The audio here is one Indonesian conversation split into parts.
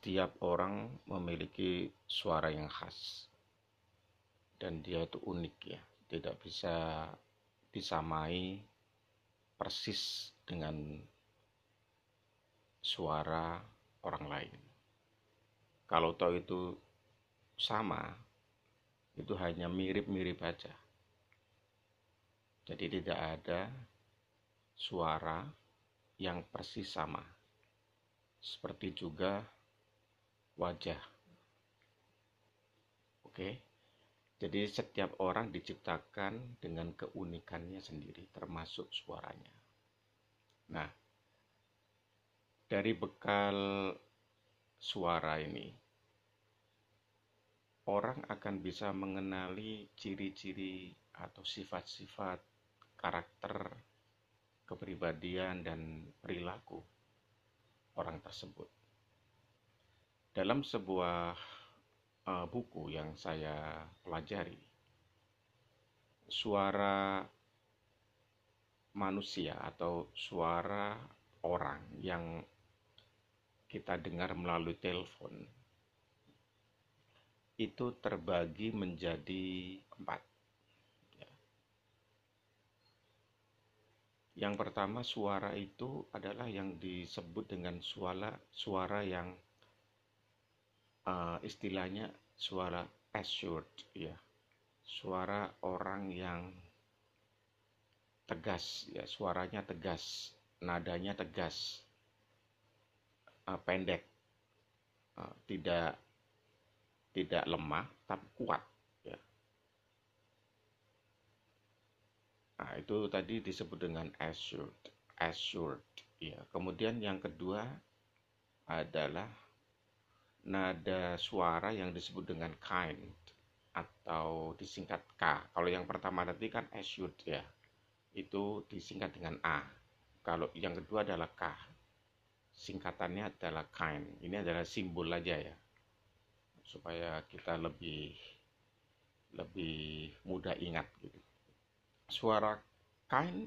setiap orang memiliki suara yang khas. Dan dia itu unik ya. Tidak bisa disamai persis dengan suara orang lain. Kalau tahu itu sama itu hanya mirip-mirip aja. Jadi tidak ada suara yang persis sama. Seperti juga wajah. Oke. Jadi setiap orang diciptakan dengan keunikannya sendiri termasuk suaranya. Nah, dari bekal suara ini orang akan bisa mengenali ciri-ciri atau sifat-sifat karakter kepribadian dan perilaku orang tersebut dalam sebuah uh, buku yang saya pelajari, suara manusia atau suara orang yang kita dengar melalui telepon itu terbagi menjadi empat. Ya. Yang pertama suara itu adalah yang disebut dengan suara suara yang uh, istilahnya suara assured ya. Suara orang yang tegas ya. Suaranya tegas nadanya tegas uh, pendek uh, tidak tidak lemah tapi kuat ya. Nah itu tadi disebut dengan assured assured ya. Kemudian yang kedua adalah nada suara yang disebut dengan kind atau disingkat K. Kalau yang pertama tadi kan assured ya, itu disingkat dengan A. Kalau yang kedua adalah K, singkatannya adalah kind. Ini adalah simbol aja ya, supaya kita lebih lebih mudah ingat gitu. Suara kind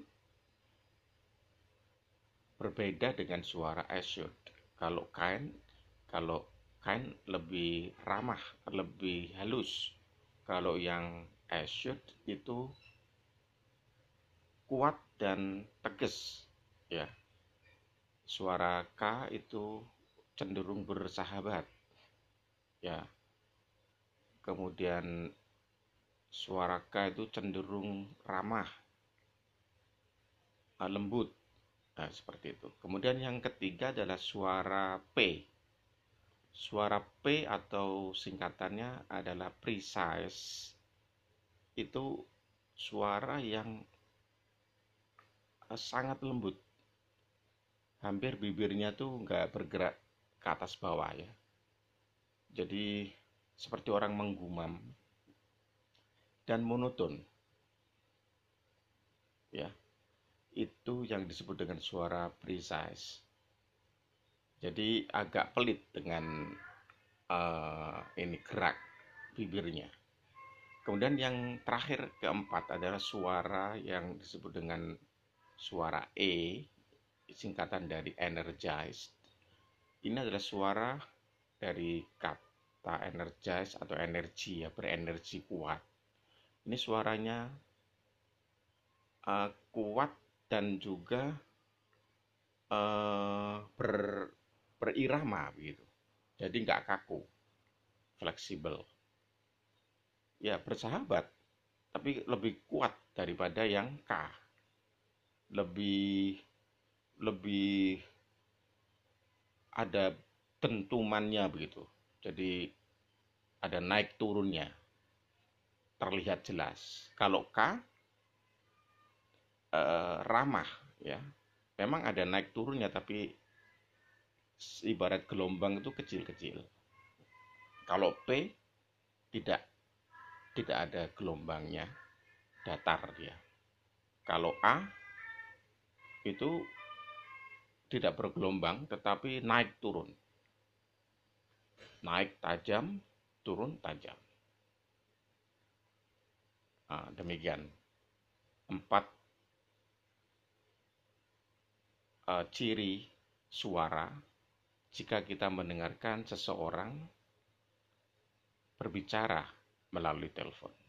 berbeda dengan suara assured. Kalau kind, kalau kan lebih ramah, lebih halus. Kalau yang assured itu kuat dan tegas, ya. Suara K itu cenderung bersahabat, ya. Kemudian suara K itu cenderung ramah, lembut, nah, seperti itu. Kemudian yang ketiga adalah suara P Suara P atau singkatannya adalah precise. Itu suara yang eh, sangat lembut. Hampir bibirnya tuh nggak bergerak ke atas bawah ya. Jadi seperti orang menggumam dan monoton. Ya. Itu yang disebut dengan suara precise. Jadi agak pelit dengan uh, ini gerak bibirnya. Kemudian yang terakhir keempat adalah suara yang disebut dengan suara E, singkatan dari energized. Ini adalah suara dari kata energize atau energi ya, berenergi kuat. Ini suaranya uh, kuat dan juga uh, ber berirama begitu. Jadi nggak kaku, fleksibel. Ya bersahabat, tapi lebih kuat daripada yang K. Lebih lebih ada tentumannya begitu. Jadi ada naik turunnya. Terlihat jelas. Kalau K eh, ramah ya. Memang ada naik turunnya tapi ibarat gelombang itu kecil-kecil. Kalau P tidak tidak ada gelombangnya, datar dia. Kalau A itu tidak bergelombang tetapi naik turun. Naik tajam, turun tajam. Nah, demikian. Empat uh, ciri suara jika kita mendengarkan seseorang berbicara melalui telepon.